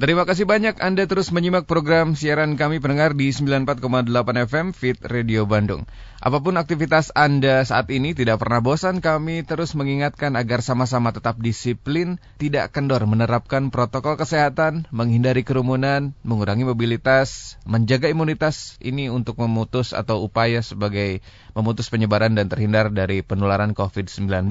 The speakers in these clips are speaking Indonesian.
Terima kasih banyak Anda terus menyimak program siaran kami pendengar di 94,8 FM Fit Radio Bandung. Apa pun aktivitas Anda saat ini tidak pernah bosan kami terus mengingatkan agar sama-sama tetap disiplin, tidak kendor menerapkan protokol kesehatan, menghindari kerumunan, mengurangi mobilitas, menjaga imunitas ini untuk memutus atau upaya sebagai memutus penyebaran dan terhindar dari penularan COVID-19.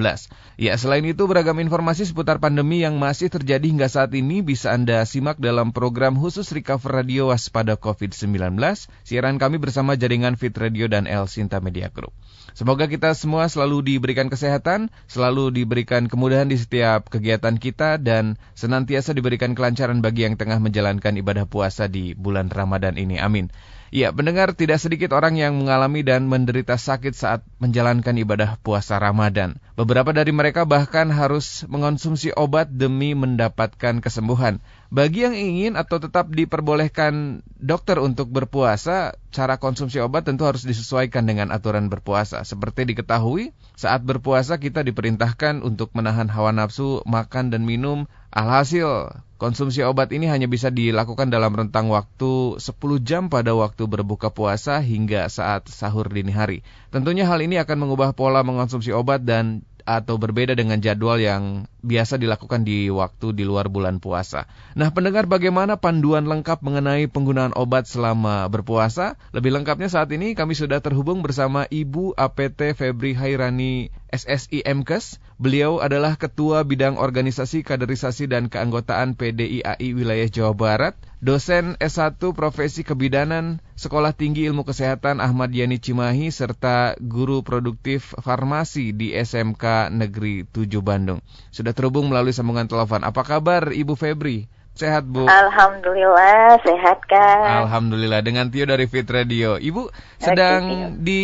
Ya, selain itu beragam informasi seputar pandemi yang masih terjadi hingga saat ini bisa Anda simak dalam program khusus Recover Radio Waspada COVID-19, siaran kami bersama jaringan Fit Radio dan El Sinta Media Group. Semoga kita semua selalu diberikan kesehatan, selalu diberikan kemudahan di setiap kegiatan kita, dan senantiasa diberikan kelancaran bagi yang tengah menjalankan ibadah puasa di bulan Ramadan ini. Amin. Ya, mendengar tidak sedikit orang yang mengalami dan menderita sakit saat menjalankan ibadah puasa Ramadan. Beberapa dari mereka bahkan harus mengonsumsi obat demi mendapatkan kesembuhan. Bagi yang ingin atau tetap diperbolehkan dokter untuk berpuasa, cara konsumsi obat tentu harus disesuaikan dengan aturan berpuasa. Seperti diketahui, saat berpuasa kita diperintahkan untuk menahan hawa nafsu, makan dan minum. Alhasil, Konsumsi obat ini hanya bisa dilakukan dalam rentang waktu 10 jam pada waktu berbuka puasa hingga saat sahur dini hari. Tentunya hal ini akan mengubah pola mengonsumsi obat dan atau berbeda dengan jadwal yang biasa dilakukan di waktu di luar bulan puasa. Nah, pendengar bagaimana panduan lengkap mengenai penggunaan obat selama berpuasa? Lebih lengkapnya saat ini kami sudah terhubung bersama Ibu APT Febri Hairani SSI MKes. Beliau adalah Ketua Bidang Organisasi Kaderisasi dan Keanggotaan PDIAI Wilayah Jawa Barat, dosen S1 Profesi Kebidanan Sekolah Tinggi Ilmu Kesehatan Ahmad Yani Cimahi, serta guru produktif farmasi di SMK Negeri 7 Bandung. Sudah terhubung melalui sambungan telepon. Apa kabar Ibu Febri? Sehat Bu? Alhamdulillah sehat kan. Alhamdulillah dengan Tio dari Fit Radio. Ibu sedang Oke, di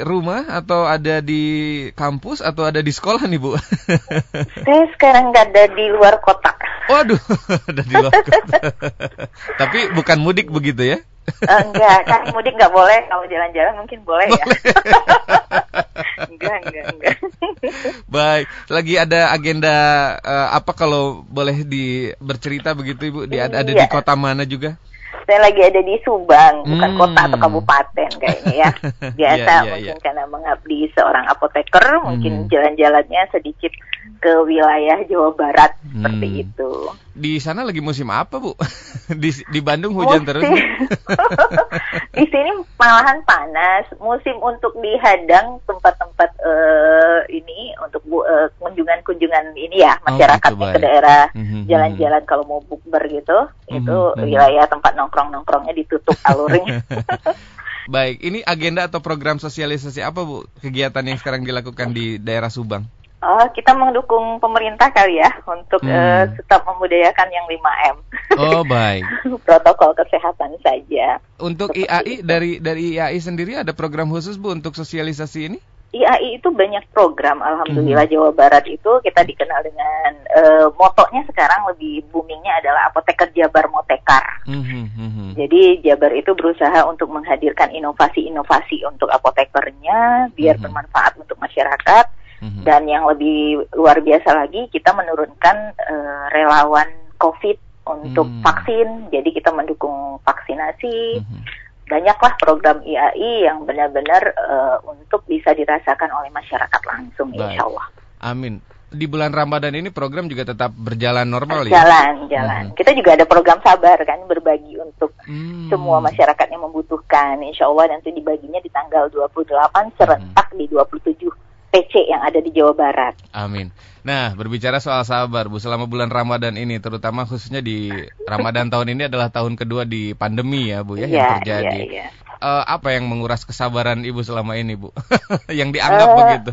rumah atau ada di kampus atau ada di sekolah nih Bu? Saya sekarang nggak ada di luar kota. Waduh, ada di luar kota. Tapi bukan mudik begitu ya? Uh, enggak, kan mudik nggak boleh. Kalau jalan-jalan mungkin boleh, ya. boleh. ya. enggak, enggak, enggak. Baik, lagi ada agenda uh, apa kalau boleh di bercerita begitu Ibu? Di ada, ada di iya. kota mana juga? Saya lagi ada di Subang, bukan hmm. kota atau kabupaten kayaknya ya. Biasa yeah, yeah, mungkin yeah. karena mengabdi seorang apoteker, mungkin hmm. jalan-jalannya sedikit ke wilayah Jawa Barat hmm. seperti itu. Di sana lagi musim apa, Bu? di di Bandung hujan musim. terus. di sini malahan panas. Musim untuk dihadang tempat-tempat uh, ini untuk uh, kunjungan-kunjungan ini ya, masyarakat oh, gitu, ke daerah mhm, mhm, jalan-jalan mm -hmm. kalau mau bukber gitu, mm -hmm. itu mhm. wilayah tempat nongkrong-nongkrongnya ditutup alurnya. Baik, ini agenda atau program sosialisasi apa Bu? Kegiatan yang sekarang dilakukan di daerah Subang? Oh, kita mendukung pemerintah kali ya untuk hmm. uh, tetap membudayakan yang 5M. Oh, baik. Protokol kesehatan saja. Untuk Seperti IAI itu. dari dari IAI sendiri ada program khusus Bu untuk sosialisasi ini? IAI itu banyak program, alhamdulillah hmm. Jawa Barat itu kita dikenal dengan uh, motonya sekarang lebih boomingnya adalah apoteker Jabar Motekar. Hmm, hmm, hmm. Jadi Jabar itu berusaha untuk menghadirkan inovasi-inovasi untuk apotekernya biar hmm. bermanfaat untuk masyarakat hmm Dan yang lebih luar biasa lagi, kita menurunkan uh, relawan COVID untuk mm-hmm. vaksin. Jadi kita mendukung vaksinasi. Mm-hmm. Banyaklah program IAI yang benar-benar uh, untuk bisa dirasakan oleh masyarakat langsung, Baik. insya Allah. Amin di bulan Ramadan ini program juga tetap berjalan normal ya? Jalan, jalan. Hmm. Kita juga ada program sabar kan, berbagi untuk hmm. semua masyarakat yang membutuhkan. Insya Allah nanti dibaginya di tanggal 28 serentak hmm. di 27 PC yang ada di Jawa Barat. Amin. Nah, berbicara soal sabar, Bu, selama bulan Ramadan ini, terutama khususnya di Ramadan tahun ini adalah tahun kedua di pandemi ya, Bu, ya, ya yang iya, terjadi. Ya, ya. Uh, apa yang menguras kesabaran Ibu selama ini, Bu? yang dianggap uh, begitu?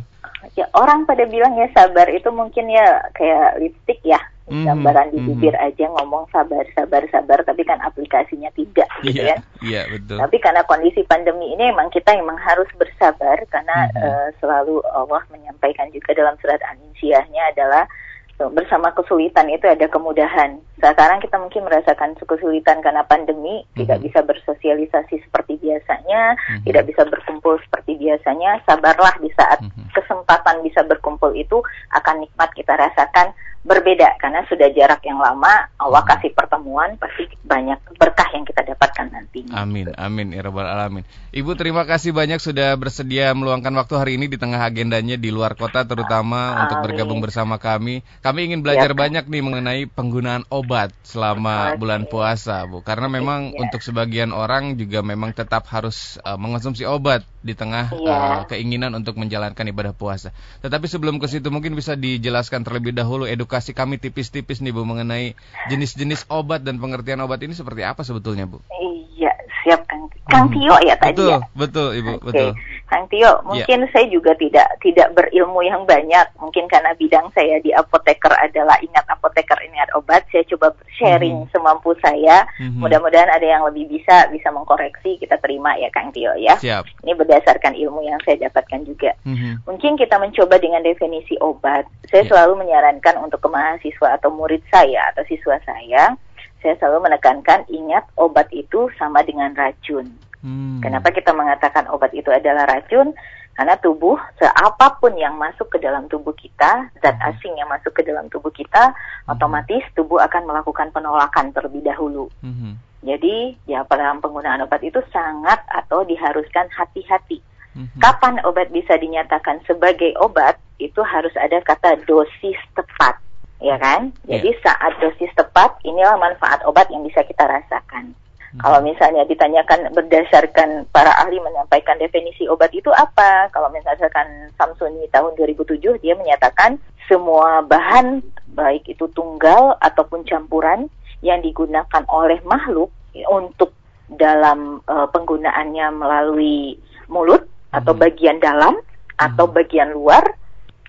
Ya, orang pada bilang ya sabar itu mungkin ya kayak lipstick ya. Gambaran di bibir mm-hmm. aja ngomong sabar sabar sabar tapi kan aplikasinya tidak gitu yeah, kan iya yeah, betul tapi karena kondisi pandemi ini emang kita emang harus bersabar karena mm-hmm. uh, selalu Allah menyampaikan juga dalam surat An-Insyahnya adalah bersama kesulitan itu ada kemudahan. Sekarang kita mungkin merasakan kesulitan karena pandemi, mm-hmm. tidak bisa bersosialisasi seperti biasanya, mm-hmm. tidak bisa berkumpul seperti biasanya. Sabarlah di saat mm-hmm. kesempatan bisa berkumpul itu akan nikmat kita rasakan berbeda karena sudah jarak yang lama Allah kasih pertemuan pasti banyak berkah yang kita dapatkan nanti. Amin amin ya rabbal alamin. Ibu terima kasih banyak sudah bersedia meluangkan waktu hari ini di tengah agendanya di luar kota terutama amin. untuk bergabung bersama kami. Kami ingin belajar ya, banyak nih mengenai penggunaan obat selama okay. bulan puasa Bu karena memang ya. untuk sebagian orang juga memang tetap harus uh, mengonsumsi obat di tengah ya. uh, keinginan untuk menjalankan ibadah puasa. Tetapi sebelum ke situ mungkin bisa dijelaskan terlebih dahulu edukasi edukasi kami tipis-tipis nih Bu mengenai jenis-jenis obat dan pengertian obat ini seperti apa sebetulnya Bu? Iya, Kang. Hmm. Tio ya tadi betul, ya. Betul, Ibu, okay. betul. Kang Tio, ya. mungkin yeah. saya juga tidak tidak berilmu yang banyak. Mungkin karena bidang saya di apoteker adalah ingat apoteker ingat obat. Saya coba sharing mm-hmm. semampu saya. Mm-hmm. Mudah-mudahan ada yang lebih bisa bisa mengkoreksi. Kita terima ya Kang Tio ya. Siap. Ini berdasarkan ilmu yang saya dapatkan juga. Mm-hmm. Mungkin kita mencoba dengan definisi obat. Saya yeah. selalu menyarankan untuk ke mahasiswa atau murid saya atau siswa saya saya selalu menekankan ingat obat itu sama dengan racun. Hmm. Kenapa kita mengatakan obat itu adalah racun? Karena tubuh, seapapun yang masuk ke dalam tubuh kita, zat hmm. asing yang masuk ke dalam tubuh kita, hmm. otomatis tubuh akan melakukan penolakan terlebih dahulu. Hmm. Jadi, ya dalam penggunaan obat itu sangat atau diharuskan hati-hati. Hmm. Kapan obat bisa dinyatakan sebagai obat? Itu harus ada kata dosis tepat, ya kan? Jadi yeah. saat dosis tepat, inilah manfaat obat yang bisa kita rasakan. Kalau misalnya ditanyakan berdasarkan para ahli menyampaikan definisi obat itu apa? Kalau misalkan Samsuni tahun 2007 dia menyatakan semua bahan baik itu tunggal ataupun campuran yang digunakan oleh makhluk untuk dalam uh, penggunaannya melalui mulut atau hmm. bagian dalam atau hmm. bagian luar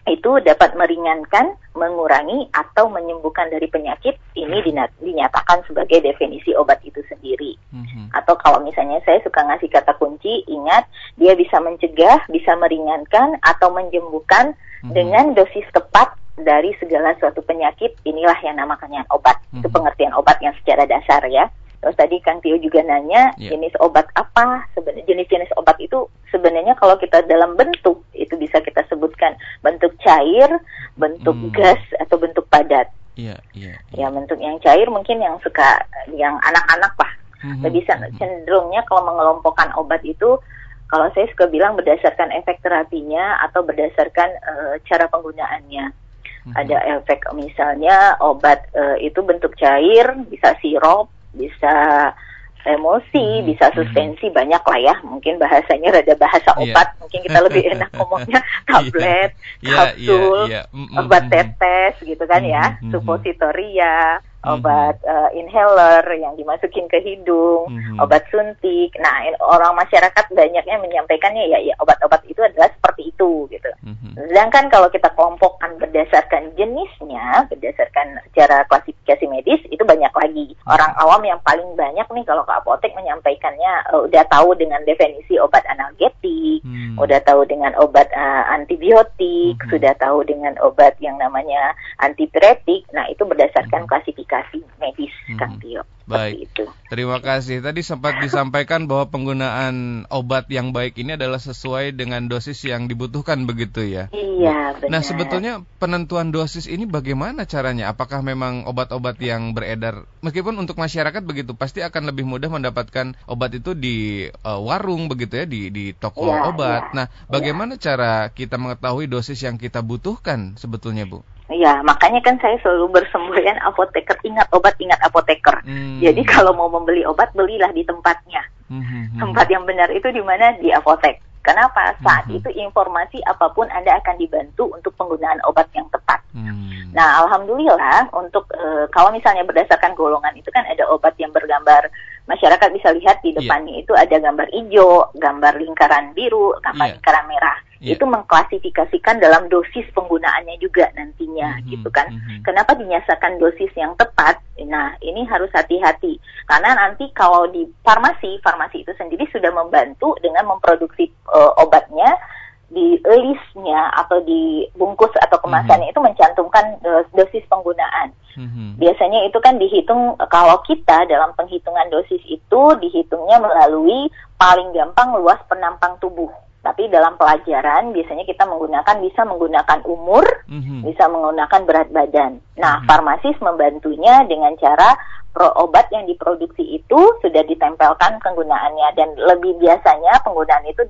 itu dapat meringankan, mengurangi atau menyembuhkan dari penyakit ini hmm. dinyatakan sebagai definisi obat itu sendiri. Mm-hmm. Atau kalau misalnya saya suka ngasih kata kunci, ingat dia bisa mencegah, bisa meringankan atau menyembuhkan mm-hmm. dengan dosis tepat dari segala suatu penyakit. Inilah yang namanya obat. Mm-hmm. Itu pengertian obat yang secara dasar ya. Terus tadi Kang Tio juga nanya yeah. jenis obat apa sebenarnya jenis-jenis obat itu sebenarnya kalau kita dalam bentuk itu bisa kita sebutkan bentuk cair, bentuk mm. gas atau bentuk padat. Iya, yeah, iya. Yeah, Ya bentuk yang cair mungkin yang suka yang anak-anak lah. Mm-hmm. Lebih mm-hmm. cenderungnya kalau mengelompokkan obat itu kalau saya suka bilang berdasarkan efek terapinya atau berdasarkan uh, cara penggunaannya. Mm-hmm. Ada efek misalnya obat uh, itu bentuk cair, bisa sirup, bisa emosi, hmm. bisa suspensi hmm. banyak lah ya. Mungkin bahasanya rada bahasa iya. obat, yeah. mungkin kita lebih enak ngomongnya tablet, yeah. kapsul, yeah. Yeah. Yeah. obat tetes gitu kan ya, supositoria obat mm-hmm. uh, inhaler yang dimasukin ke hidung, mm-hmm. obat suntik. Nah, orang masyarakat banyaknya menyampaikannya ya, ya obat-obat itu adalah seperti itu gitu. Mm-hmm. Sedangkan kalau kita kelompokkan berdasarkan jenisnya, berdasarkan secara klasifikasi medis itu banyak lagi. Mm-hmm. Orang awam yang paling banyak nih kalau ke apotek menyampaikannya uh, udah tahu dengan definisi obat analgetik, mm-hmm. udah tahu dengan obat uh, antibiotik, mm-hmm. sudah tahu dengan obat yang namanya antipiretik. Nah, itu berdasarkan mm-hmm. klasifikasi klasifikasi medis, hmm. Kang Tio. Baik. Itu. Terima kasih. Tadi sempat disampaikan bahwa penggunaan obat yang baik ini adalah sesuai dengan dosis yang dibutuhkan begitu ya. Iya, benar. Nah, sebetulnya penentuan dosis ini bagaimana caranya? Apakah memang obat-obat yang beredar meskipun untuk masyarakat begitu pasti akan lebih mudah mendapatkan obat itu di uh, warung begitu ya di di toko ya, obat. Ya, nah, bagaimana ya. cara kita mengetahui dosis yang kita butuhkan sebetulnya, Bu? Iya, makanya kan saya selalu bersemboyan apoteker. Ingat obat, ingat apoteker. Hmm. Jadi kalau mau membeli obat, belilah di tempatnya. Hmm. Tempat yang benar itu di mana? Di apotek. Kenapa? Saat hmm. itu informasi apa pun Anda akan dibantu untuk penggunaan obat yang tepat. Hmm. Nah, alhamdulillah untuk e, kalau misalnya berdasarkan golongan itu kan ada obat yang bergambar masyarakat bisa lihat di iya. depannya yeah. itu ada gambar hijau, gambar lingkaran biru, gambar yeah. lingkaran merah yeah. itu mengklasifikasikan dalam dosis penggunaannya juga nantinya mm-hmm. gitu kan. Mm-hmm. Kenapa dinyasakan dosis yang tepat? Nah, ini harus hati-hati karena nanti kalau di farmasi, farmasi itu sendiri sudah membantu dengan memproduksi uh, obatnya di listnya atau di bungkus atau kemasannya mm-hmm. itu mencantumkan dosis penggunaan. Mm-hmm. Biasanya itu kan dihitung kalau kita dalam penghitungan dosis itu dihitungnya melalui paling gampang luas penampang tubuh. Tapi dalam pelajaran biasanya kita menggunakan bisa menggunakan umur, mm-hmm. bisa menggunakan berat badan. Nah, mm-hmm. farmasis membantunya dengan cara pro obat yang diproduksi itu sudah ditempelkan penggunaannya dan lebih biasanya penggunaan itu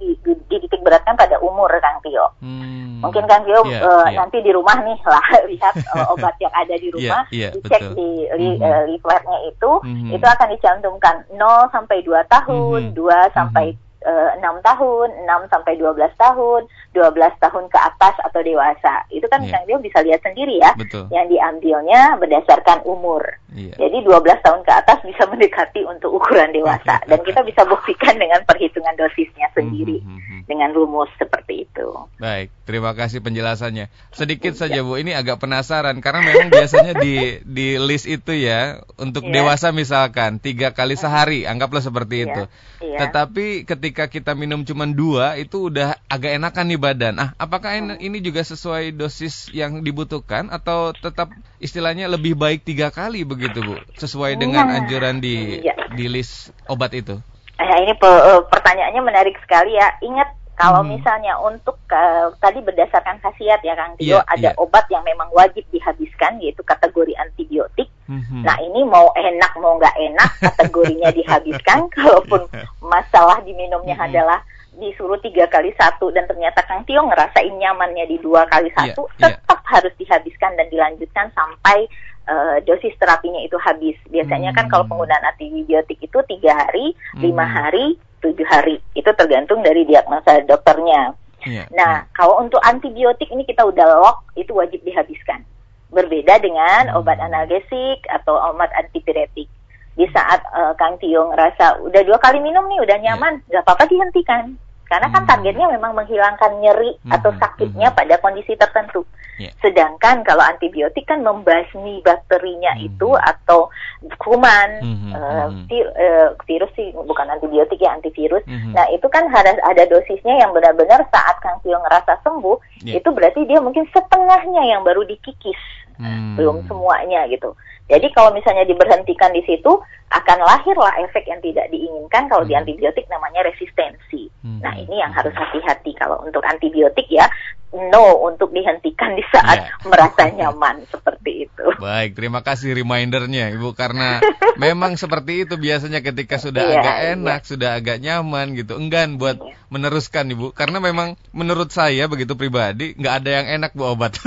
dititik beratkan pada umur Kang Tio. Hmm. Mungkin Kang Tio yeah, uh, yeah. nanti di rumah nih lah lihat uh, obat yang ada di rumah, yeah, yeah, dicek betul. di li, mm -hmm. uh, leafletnya itu, mm -hmm. itu akan dicantumkan 0 sampai 2 tahun, mm -hmm. 2 sampai mm -hmm Eh, enam uh, tahun, 6 sampai 12 tahun, 12 tahun ke atas atau dewasa. Itu kan yeah. dia bisa lihat sendiri ya. Betul. Yang diambilnya berdasarkan umur. Yeah. Jadi 12 tahun ke atas bisa mendekati untuk ukuran dewasa dan kita bisa buktikan dengan perhitungan dosisnya sendiri mm -hmm. dengan rumus seperti itu. Baik, terima kasih penjelasannya. Sedikit saja Bu, ini agak penasaran karena memang biasanya di di list itu ya untuk yeah. dewasa misalkan tiga kali sehari, anggaplah seperti yeah. itu. Yeah. Tetapi ketika kita minum cuma dua itu udah agak enakan nih badan. Ah, apakah ini juga sesuai dosis yang dibutuhkan atau tetap istilahnya lebih baik tiga kali begitu bu, sesuai dengan nah, anjuran di ya. di list obat itu? Eh, ini pe eh, pertanyaannya menarik sekali ya. Ingat kalau hmm. misalnya untuk uh, tadi berdasarkan khasiat ya Kang Tio, yeah, ada yeah. obat yang memang wajib dihabiskan yaitu kategori antibiotik. Hmm. Nah ini mau enak mau nggak enak kategorinya dihabiskan. Kalaupun masalah diminumnya hmm. adalah disuruh tiga kali satu dan ternyata Kang Tio ngerasain nyamannya di dua kali iya, satu, yeah, tetap yeah. harus dihabiskan dan dilanjutkan sampai uh, dosis terapinya itu habis. Biasanya hmm. kan kalau hmm. penggunaan antibiotik itu tiga hari, lima hmm. hari, tujuh hari. Itu tergantung dari diagnosa dokternya. Yeah, nah, yeah. kalau untuk antibiotik ini kita udah lock, itu wajib dihabiskan. Berbeda dengan hmm. obat analgesik atau obat antipiretik di saat uh, Kang Tio ngerasa udah dua kali minum nih udah nyaman, nggak yeah. apa-apa dihentikan. Karena kan hmm. targetnya memang menghilangkan nyeri hmm. atau sakitnya hmm. pada kondisi tertentu. Yeah. Sedangkan kalau antibiotik kan membasmi bakterinya hmm. itu atau kuman, hmm. uh, vir, uh, virus sih bukan antibiotik ya antivirus. Hmm. Nah itu kan harus ada dosisnya yang benar-benar saat Kang Tio ngerasa sembuh, yeah. itu berarti dia mungkin setengahnya yang baru dikikis, hmm. belum semuanya gitu. Jadi kalau misalnya diberhentikan di situ akan lahirlah efek yang tidak diinginkan kalau hmm. di antibiotik namanya resistensi. Hmm. Nah ini yang harus hati-hati kalau untuk antibiotik ya no untuk dihentikan di saat yeah. merasa nyaman seperti itu. Baik, terima kasih remindernya Ibu karena memang seperti itu biasanya ketika sudah yeah, agak iya. enak, yeah. sudah agak nyaman gitu, enggan buat yeah. meneruskan Ibu karena memang menurut saya begitu pribadi nggak ada yang enak Bu obat.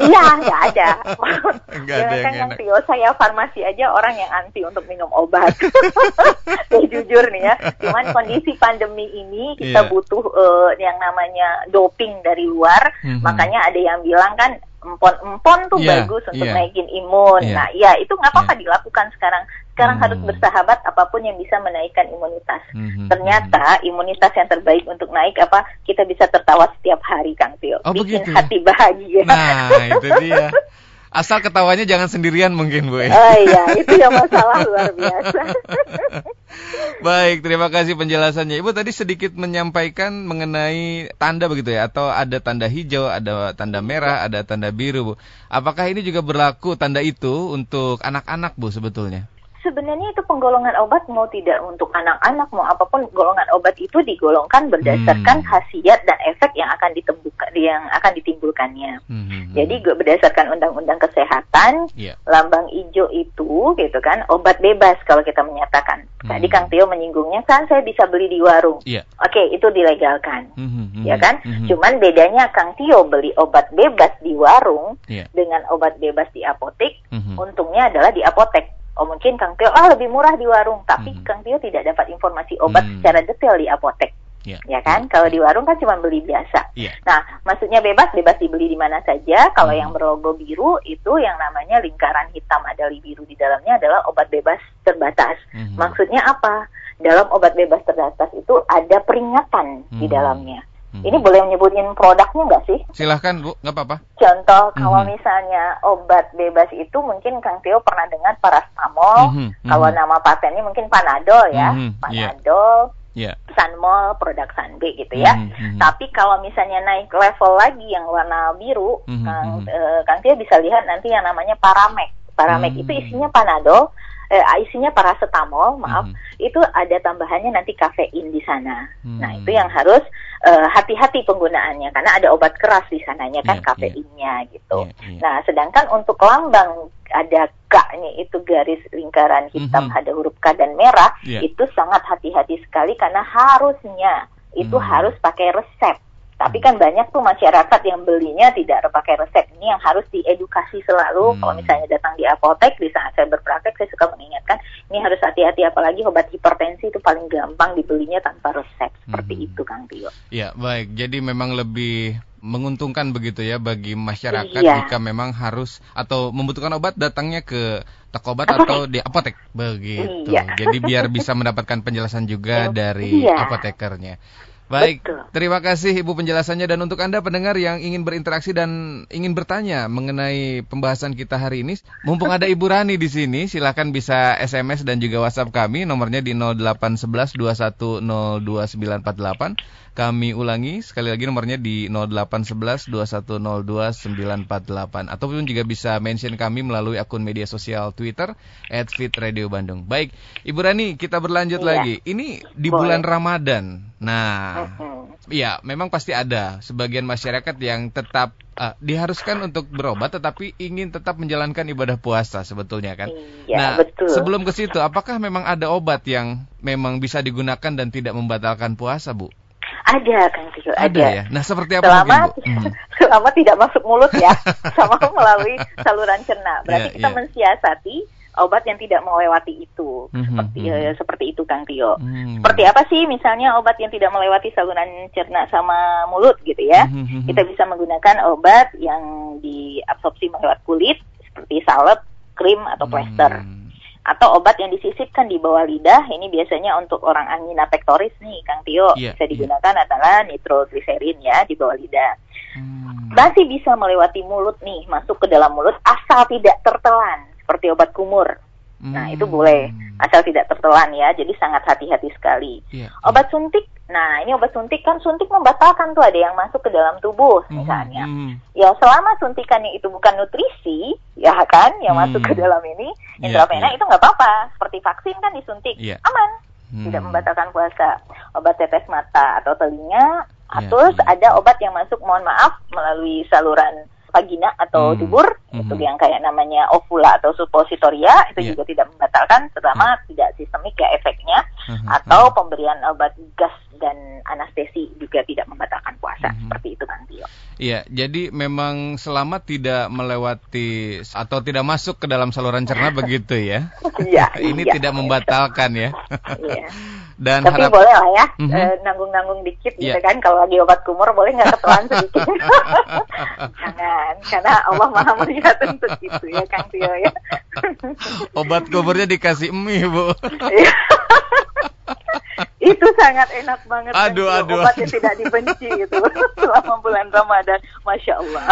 Iya, nggak ada. Nggak ada yang enak. Tio, saya farmasi aja orang yang anti untuk minum obat. ya, jujur nih ya, cuman kondisi pandemi ini kita yeah. butuh uh, yang namanya doping dari luar luar, mm-hmm. makanya ada yang bilang kan empon-empon tuh yeah, bagus untuk yeah. naikin imun. Yeah. Nah, ya itu nggak apa-apa yeah. dilakukan sekarang. Sekarang mm. harus bersahabat apa pun yang bisa menaikkan imunitas. Mm-hmm. Ternyata imunitas yang terbaik untuk naik apa? Kita bisa tertawa setiap hari, Kang Tio. Oh, Bikin begitu. hati bahagia. Nah, itu dia. Asal ketawanya jangan sendirian mungkin Bu. Oh iya, itu yang masalah luar biasa. Baik, terima kasih penjelasannya. Ibu tadi sedikit menyampaikan mengenai tanda begitu ya, atau ada tanda hijau, ada tanda merah, ada tanda biru, Bu. Apakah ini juga berlaku tanda itu untuk anak-anak, Bu, sebetulnya? Sebenarnya itu penggolongan obat mau tidak untuk anak-anak mau apa pun golongan obat itu digolongkan berdasarkan hmm. khasiat dan efek yang akan ditemukan yang akan ditimbulkannya. Hmm. Jadi berdasarkan undang-undang kesehatan, yeah. lambang hijau itu gitu kan obat bebas kalau kita menyatakan. Hmm. Tadi Kang Tio menyinggungnya kan saya bisa beli di warung. Yeah. Oke, okay, itu dilegalkan. Hmm. Ya kan? Hmm. Cuman bedanya Kang Tio beli obat bebas di warung yeah. dengan obat bebas di apotek, hmm. untungnya adalah di apotek Oh mungkin Kang Tio ah lebih murah di warung, tapi hmm. Kang Tio tidak dapat informasi obat hmm. secara detail di apotek. Yeah. Ya kan, yeah. kalau di warung kan cuma beli biasa. Yeah. Nah, maksudnya bebas, bebas dibeli di mana saja. Kalau hmm. yang berlogo biru itu yang namanya lingkaran hitam ada biru di dalamnya adalah obat bebas terbatas. Hmm. Maksudnya apa? Dalam obat bebas terbatas itu ada peringatan hmm. di dalamnya. Hmm. Ini boleh menyebutin produknya nggak sih? Silahkan Bu, nggak apa-apa. Contoh, hmm. kalau misalnya obat bebas itu mungkin Kang Tio pernah dengar paracetamol. Hmm. Hmm. Kalau nama patennya mungkin Panadol ya, hmm. Iya. Panadol. Yeah. Sunmol, produk Sunbe gitu ya. Mm -hmm. Tapi kalau misalnya naik level lagi yang warna biru, mm -hmm. Kang, uh, Kang Tio bisa lihat nanti yang namanya Paramek. Paramek mm -hmm. itu isinya Panadol, eh, isinya paracetamol, maaf, mm -hmm. itu ada tambahannya nanti kafein di sana. Mm -hmm. Nah itu yang harus uh, hati-hati penggunaannya karena ada obat keras di sananya kan yeah, kafeinnya yeah. gitu. Yeah, yeah. Nah, sedangkan untuk lambang ada K nih itu garis lingkaran hitam mm -hmm. ada huruf K dan merah yeah. itu sangat hati-hati sekali karena harusnya itu mm. harus pakai resep tapi kan banyak tuh masyarakat yang belinya tidak pakai resep. Ini yang harus diedukasi selalu. Hmm. Kalau misalnya datang di apotek, di saat saya berpraktek, saya suka mengingatkan, ini harus hati-hati. Apalagi obat hipertensi itu paling gampang dibelinya tanpa resep. Seperti hmm. itu, Kang Tio. Ya, baik. Jadi memang lebih menguntungkan begitu ya bagi masyarakat iya. jika memang harus atau membutuhkan obat datangnya ke toko obat apotek. atau di apotek begitu. Iya. Jadi biar bisa mendapatkan penjelasan juga dari iya. apotekernya. Baik, Betul. terima kasih Ibu penjelasannya. Dan untuk Anda pendengar yang ingin berinteraksi dan ingin bertanya mengenai pembahasan kita hari ini, mumpung ada Ibu Rani di sini, silakan bisa SMS dan juga WhatsApp kami, nomornya di 0811 2102 Kami ulangi sekali lagi nomornya di 0811 2102 ataupun juga bisa mention kami melalui akun media sosial Twitter @fitradio_bandung. Baik, Ibu Rani, kita berlanjut iya. lagi. Ini di Boleh. bulan Ramadan. Nah, Iya, memang pasti ada sebagian masyarakat yang tetap uh, diharuskan untuk berobat tetapi ingin tetap menjalankan ibadah puasa sebetulnya kan. Iya, nah, betul. sebelum ke situ, apakah memang ada obat yang memang bisa digunakan dan tidak membatalkan puasa, Bu? Ada, Kang Tio, ada. ada. ya. Nah, seperti apa selama, mungkin, Bu? Hmm. selama tidak masuk mulut ya, sama melalui saluran cerna. Berarti yeah, kita yeah. mensiasati obat yang tidak melewati itu mm-hmm. seperti uh, seperti itu Kang Tio. Mm-hmm. Seperti apa sih misalnya obat yang tidak melewati saluran cerna sama mulut gitu ya? Mm-hmm. Kita bisa menggunakan obat yang diabsorpsi melewat kulit seperti salep, krim atau plester. Mm-hmm. Atau obat yang disisipkan di bawah lidah, ini biasanya untuk orang angina pectoris nih, Kang Tio. Yeah, bisa iya. digunakan yeah. adalah nitrogliserin ya di bawah lidah. Hmm. Masih bisa melewati mulut nih, masuk ke dalam mulut asal tidak tertelan seperti obat kumur. Nah, itu hmm. boleh asal tidak tertelan ya. Jadi sangat hati-hati sekali. Yeah. Obat suntik. Nah, ini obat suntik kan suntik membatalkan tuh ada yang masuk ke dalam tubuh hmm. misalnya. Mm. Ya, selama suntikannya itu bukan nutrisi, ya kan, yang mm. masuk ke dalam ini iya, intravena yeah, yeah. itu nggak apa-apa. Seperti vaksin kan disuntik, yeah. aman. Mm. Tidak membatalkan puasa. Obat tetes mata atau telinga, yeah, terus yeah. ada obat yang masuk mohon maaf melalui saluran vagina atau hmm. tubur hmm. itu yang kayak namanya ovula atau suppositoria itu yeah. juga tidak membatalkan selama hmm. tidak sistemik ya efeknya hmm. atau hmm. pemberian obat gas dan anestesi juga tidak membatalkan puasa hmm. seperti itu kan Tio. Iya, jadi memang selama tidak melewati atau tidak masuk ke dalam saluran cerna begitu ya. Iya. Ini iya, tidak membatalkan ya. Iya. Dan Tapi harap... boleh lah ya, mm -hmm. nanggung-nanggung dikit yeah. gitu iya. kan. Kalau lagi obat kumur boleh nggak ketelan sedikit. Jangan, karena Allah maha melihat untuk itu ya Kang Tio ya. obat kumurnya dikasih mie Bu. Itu sangat enak banget aduh, kan, aduh, obat yang tidak dibenci itu selama bulan Ramadan, masya Allah.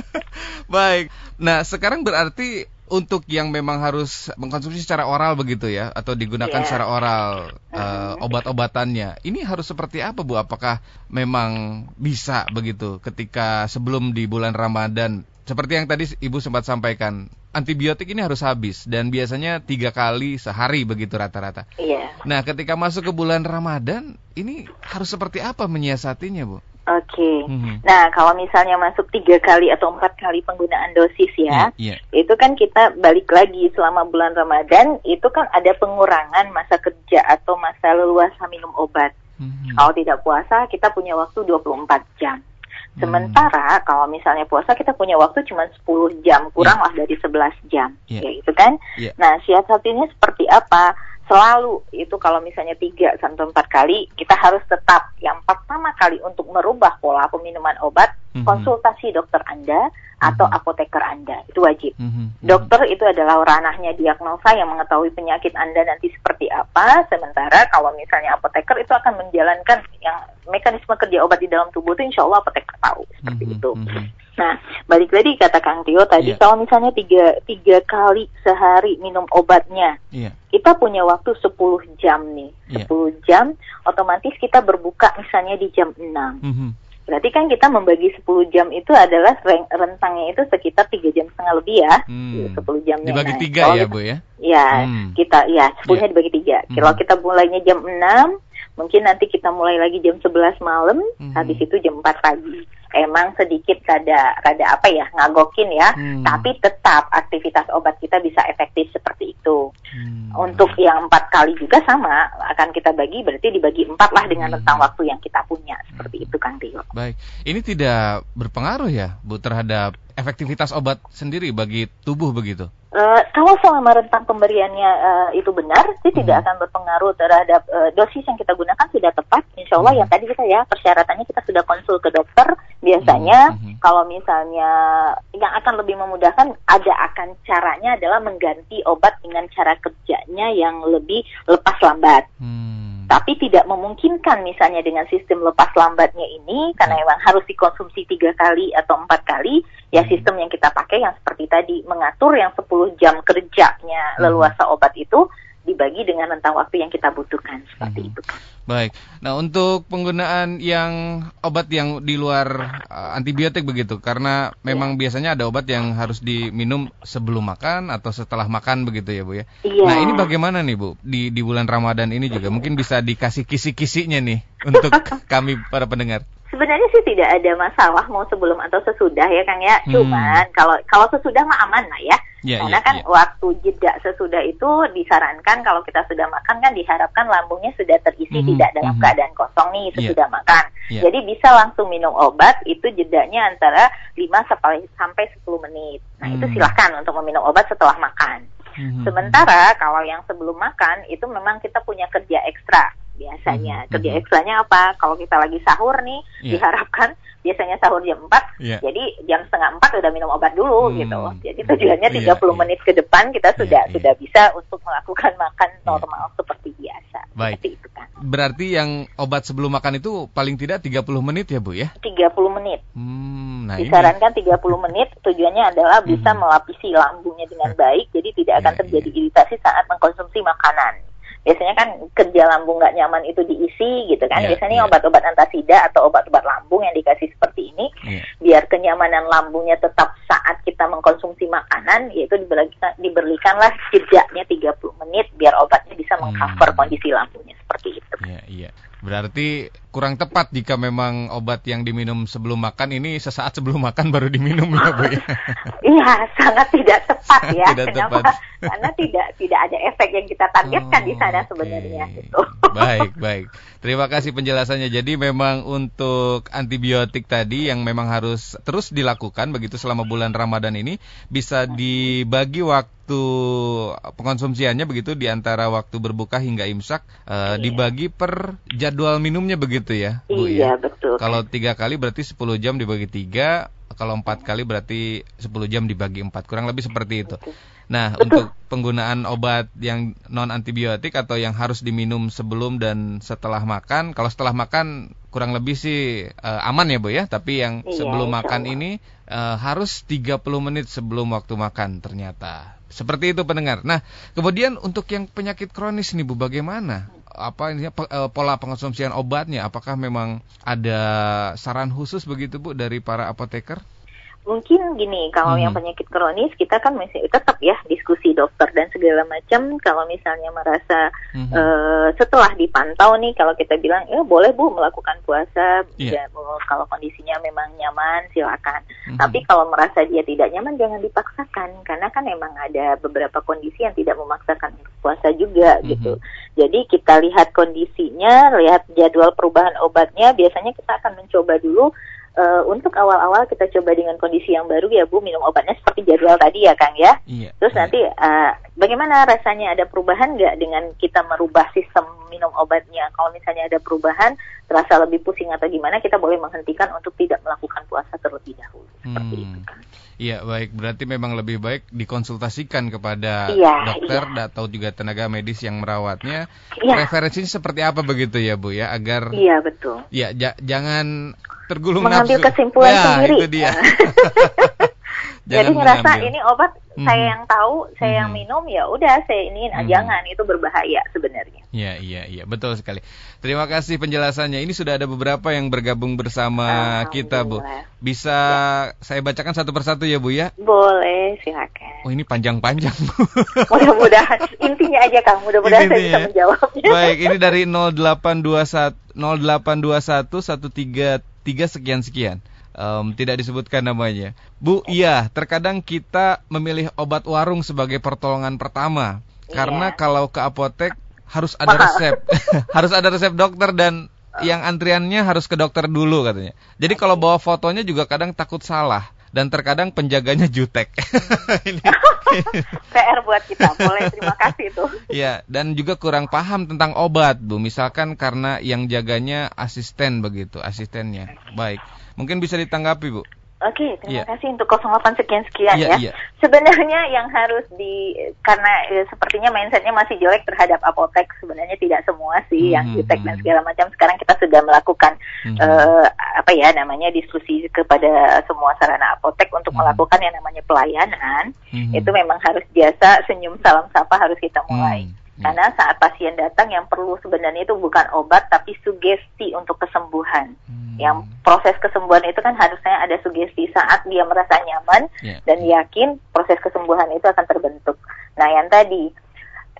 Baik, nah sekarang berarti untuk yang memang harus mengkonsumsi secara oral begitu ya atau digunakan yeah. secara oral uh, obat-obatannya ini harus seperti apa Bu? Apakah memang bisa begitu ketika sebelum di bulan Ramadan seperti yang tadi Ibu sempat sampaikan, antibiotik ini harus habis dan biasanya tiga kali sehari begitu rata-rata. Iya. Nah, ketika masuk ke bulan Ramadan, ini harus seperti apa menyiasatinya, Bu? Oke. Okay. Hmm. Nah, kalau misalnya masuk tiga kali atau empat kali penggunaan dosis ya, yeah, yeah. itu kan kita balik lagi selama bulan Ramadan, itu kan ada pengurangan masa kerja atau masa leluasa minum obat. Hmm. Kalau tidak puasa, kita punya waktu 24 jam. Sementara hmm. kalau misalnya puasa kita punya waktu cuma 10 jam, kurang yeah. lah dari 11 jam. Yeah. Ya itu kan. Yeah. Nah, siasatinya seperti apa? Selalu itu kalau misalnya 3 sampai 4 kali kita harus tetap yang pertama kali untuk merubah pola peminuman obat, mm -hmm. konsultasi dokter Anda atau mm-hmm. apoteker Anda. Itu wajib. Mm-hmm. Dokter itu adalah ranahnya diagnosa yang mengetahui penyakit Anda nanti seperti apa. Sementara kalau misalnya apoteker itu akan menjalankan yang mekanisme kerja obat di dalam tubuh itu insya Allah apoteker tahu seperti mm-hmm. itu. Mm-hmm. Nah, balik lagi kata Kang Tio tadi, yeah. kalau misalnya tiga, tiga kali sehari minum obatnya, yeah. kita punya waktu 10 jam nih. 10 yeah. jam, otomatis kita berbuka misalnya di jam 6. Mm-hmm. Berarti kan kita membagi 10 jam itu adalah rentangnya itu sekitar 3 jam setengah lebih ya. Hmm. 10 jam. Dibagi nah, 3 ya, Bu ya? Ya, hmm. kita ya 10-nya yeah. dibagi 3. Hmm. Kalau kita mulainya jam 6, mungkin nanti kita mulai lagi jam 11 malam, hmm. habis itu jam 4 pagi. Emang sedikit rada rada apa ya ngagokin ya, hmm. tapi tetap aktivitas obat kita bisa efektif seperti itu. Hmm. Untuk yang empat kali juga sama akan kita bagi, berarti dibagi empat lah dengan hmm. rentang waktu yang kita punya seperti hmm. itu Kang Tio. Baik, ini tidak berpengaruh ya Bu terhadap efektivitas obat sendiri bagi tubuh begitu? Uh, kalau selama rentang pemberiannya uh, itu benar, sih hmm. tidak akan berpengaruh terhadap uh, dosis yang kita gunakan sudah tepat. Insya Allah hmm. yang tadi kita ya persyaratannya kita sudah konsul ke dokter. Biasanya hmm. Hmm. kalau misalnya yang akan lebih memudahkan ada akan caranya adalah mengganti obat dengan cara kerjanya yang lebih lepas lambat. Hmm tapi tidak memungkinkan misalnya dengan sistem lepas lambatnya ini karena memang harus dikonsumsi tiga kali atau empat kali ya hmm. sistem yang kita pakai yang seperti tadi mengatur yang 10 jam kerjanya hmm. leluasa obat itu dibagi dengan rentang waktu yang kita butuhkan seperti hmm. itu. Baik. Nah, untuk penggunaan yang obat yang di luar uh, antibiotik begitu karena memang ya. biasanya ada obat yang harus diminum sebelum makan atau setelah makan begitu ya, Bu ya. Iya. Nah, ini bagaimana nih, Bu? Di di bulan Ramadan ini juga mungkin bisa dikasih kisi-kisinya nih untuk kami para pendengar. Sebenarnya sih tidak ada masalah mau sebelum atau sesudah ya Kang ya. Hmm. Cuman kalau kalau sesudah mah aman lah ya. Yeah, Karena yeah, kan yeah. waktu jeda sesudah itu disarankan kalau kita sudah makan kan diharapkan lambungnya sudah terisi mm -hmm. tidak dalam mm -hmm. keadaan kosong nih iya. sesudah yeah. makan. Yeah. Jadi bisa langsung minum obat itu jedanya antara 5 sampai sampai 10 menit. Nah, mm. itu hmm. silahkan untuk meminum obat setelah makan. Mm -hmm. Sementara kalau yang sebelum makan itu memang kita punya kerja ekstra biasanya. Hmm. Kerja hmm. ekstranya apa? Kalau kita lagi sahur nih, yeah. diharapkan biasanya sahur jam 4, yeah. jadi jam setengah 4 udah minum obat dulu hmm. gitu. Jadi tujuannya 30 yeah, yeah. menit ke depan kita sudah yeah, yeah. sudah bisa untuk melakukan makan iya. normal yeah. seperti biasa. Baik. Seperti itu kan. Berarti yang obat sebelum makan itu paling tidak 30 menit ya, Bu ya? 30 menit. Hmm, nah Disarankan ini. 30 menit tujuannya adalah bisa hmm. melapisi lambungnya dengan baik jadi tidak akan yeah, terjadi yeah. iritasi saat mengkonsumsi makanan biasanya kan kerja lambung nggak nyaman itu diisi gitu kan. Yeah, biasanya yeah. obat-obat antasida atau obat-obat lambung yang dikasih seperti ini yeah. biar kenyamanan lambungnya tetap saat kita mengkonsumsi makanan yaitu diberikan diberikanlah jedanya 30 menit biar obatnya bisa mengcover hmm. kondisi lambungnya seperti itu. Iya, yeah, iya. Yeah. Berarti kurang tepat jika memang obat yang diminum sebelum makan ini sesaat sebelum makan baru diminum ya Bu ya. Iya, sangat tidak tepat ya. tidak Kenapa? Tepat. Karena tidak tidak ada efek yang kita targetkan oh, di sana sebenarnya okay. gitu. Baik, baik. Terima kasih penjelasannya. Jadi memang untuk antibiotik tadi yang memang harus terus dilakukan begitu selama bulan Ramadan ini bisa dibagi waktu pengkonsumsiannya begitu di antara waktu berbuka hingga imsak uh, iya. dibagi per jadwal minumnya begitu ya, Bu iya, ya. betul. Kalau tiga kali berarti 10 jam dibagi tiga, kalau empat kali berarti 10 jam dibagi empat, kurang lebih seperti itu. Nah, Betul. untuk penggunaan obat yang non antibiotik atau yang harus diminum sebelum dan setelah makan, kalau setelah makan kurang lebih sih uh, aman ya, Bu ya. Tapi yang iya, sebelum makan ini uh, harus 30 menit sebelum waktu makan ternyata. Seperti itu pendengar. Nah, kemudian untuk yang penyakit kronis nih Bu, bagaimana? Apa ini uh, pola pengonsumsian obatnya? Apakah memang ada saran khusus begitu Bu dari para apoteker? Mungkin gini kalau hmm. yang penyakit kronis kita kan masih tetap ya diskusi dokter dan segala macam kalau misalnya merasa hmm. uh, setelah dipantau nih kalau kita bilang ya boleh bu melakukan puasa yeah. ya kalau kondisinya memang nyaman silakan hmm. tapi kalau merasa dia tidak nyaman jangan dipaksakan karena kan memang ada beberapa kondisi yang tidak memaksakan puasa juga hmm. gitu jadi kita lihat kondisinya lihat jadwal perubahan obatnya biasanya kita akan mencoba dulu uh, untuk awal-awal kita coba dengan kondisi yang baru ya Bu minum obatnya seperti jadwal tadi ya Kang ya. Iya, Terus iya. nanti uh, bagaimana rasanya ada perubahan nggak dengan kita merubah sistem minum obatnya? Kalau misalnya ada perubahan terasa lebih pusing atau gimana kita boleh menghentikan untuk tidak melakukan puasa terlebih dahulu seperti hmm. itu kan. Iya baik, berarti memang lebih baik dikonsultasikan kepada iya, dokter iya. atau juga tenaga medis yang merawatnya. Iya. Referensinya seperti apa begitu ya Bu ya agar Iya betul. Iya jangan tergulung mengambil nafsu. kesimpulan ya, sendiri. itu dia. Jadi ngerasa mengambil. ini obat hmm. saya yang tahu, saya hmm. yang minum ya udah saya ini hmm. jangan itu berbahaya sebenarnya. Iya iya iya betul sekali. Terima kasih penjelasannya. Ini sudah ada beberapa yang bergabung bersama kita Bu. Bisa ya. saya bacakan satu persatu ya Bu ya? Boleh silakan. Oh ini panjang-panjang Bu. Mudah-mudahan intinya aja Kang. Mudah-mudahan saya bisa menjawabnya. Baik ini dari 0821 0821 133 sekian sekian um, tidak disebutkan namanya. Bu, iya, terkadang kita memilih obat warung sebagai pertolongan pertama. Iya. Karena kalau ke apotek harus ada resep. harus ada resep dokter dan yang antriannya harus ke dokter dulu katanya. Jadi kalau bawa fotonya juga kadang takut salah dan terkadang penjaganya jutek. ini, PR buat kita. Boleh terima kasih tuh. Iya, dan juga kurang paham tentang obat, Bu. Misalkan karena yang jaganya asisten begitu, asistennya. Baik. Mungkin bisa ditanggapi, Bu. Oke, terima yeah. kasih untuk 08 sekian sekian yeah, ya. Yeah. Sebenarnya yang harus di karena ya, sepertinya mindsetnya masih jelek terhadap apotek. Sebenarnya tidak semua sih mm -hmm. yang jutek dan segala macam. Sekarang kita sudah melakukan mm -hmm. uh, apa ya namanya diskusi kepada semua sarana apotek untuk mm -hmm. melakukan yang namanya pelayanan. Mm -hmm. Itu memang harus biasa senyum salam sapa harus kita mulai. Mm -hmm. Karena saat pasien datang yang perlu sebenarnya itu bukan obat tapi sugesti untuk kesembuhan. Hmm. Yang proses kesembuhan itu kan harusnya ada sugesti saat dia merasa nyaman yeah. dan yakin proses kesembuhan itu akan terbentuk. Nah, yang tadi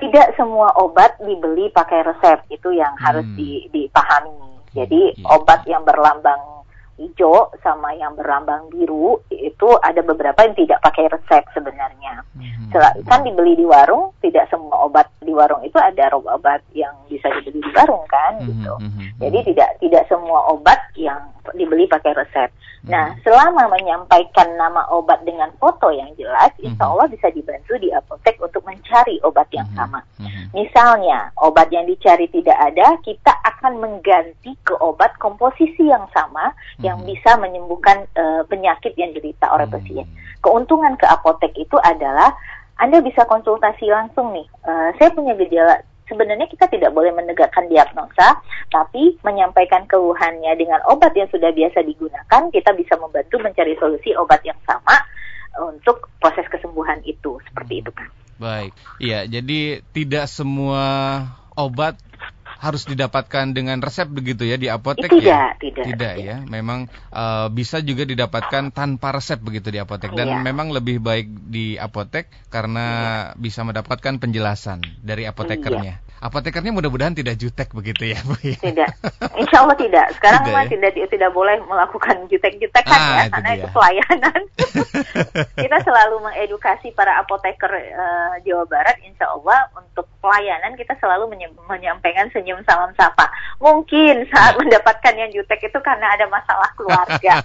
tidak semua obat dibeli pakai resep itu yang hmm. harus di, dipahami. Jadi yeah. obat yang berlambang hijau sama yang berlambang biru itu ada beberapa yang tidak pakai resep sebenarnya. Hmm. Kan dibeli di warung, tidak semua obat di warung itu ada obat yang bisa dibeli di warung kan hmm. gitu. Hmm. Jadi tidak tidak semua obat yang dibeli pakai resep. Nah, selama menyampaikan nama obat dengan foto yang jelas, insya Allah bisa dibantu di apotek untuk mencari obat yang sama. Misalnya, obat yang dicari tidak ada, kita akan mengganti ke obat komposisi yang sama yang bisa menyembuhkan uh, penyakit yang diderita oleh pasien. Keuntungan ke apotek itu adalah anda bisa konsultasi langsung nih. Uh, saya punya gejala sebenarnya kita tidak boleh menegakkan diagnosa, tapi menyampaikan keluhannya dengan obat yang sudah biasa digunakan, kita bisa membantu mencari solusi obat yang sama untuk proses kesembuhan itu. Seperti itu, kan. Baik. Iya, jadi tidak semua obat harus didapatkan dengan resep begitu ya di apotek tidak, ya? Tidak, tidak. ya. Memang uh, bisa juga didapatkan tanpa resep begitu di apotek dan iya. memang lebih baik di apotek karena iya. bisa mendapatkan penjelasan dari apotekernya. Iya. Apotekernya mudah-mudahan tidak jutek begitu ya, Bu ya? Tidak. Insya Allah tidak. Sekarang tidak, ya? tidak tidak boleh melakukan jutek-jutekan ah, ya, itu karena dia. itu pelayanan. Kita selalu mengedukasi para apoteker uh, Jawa Barat, Insya Allah untuk pelayanan kita selalu menyampaikan senyum salam sapa. Mungkin saat mendapatkan yang jutek itu karena ada masalah keluarga.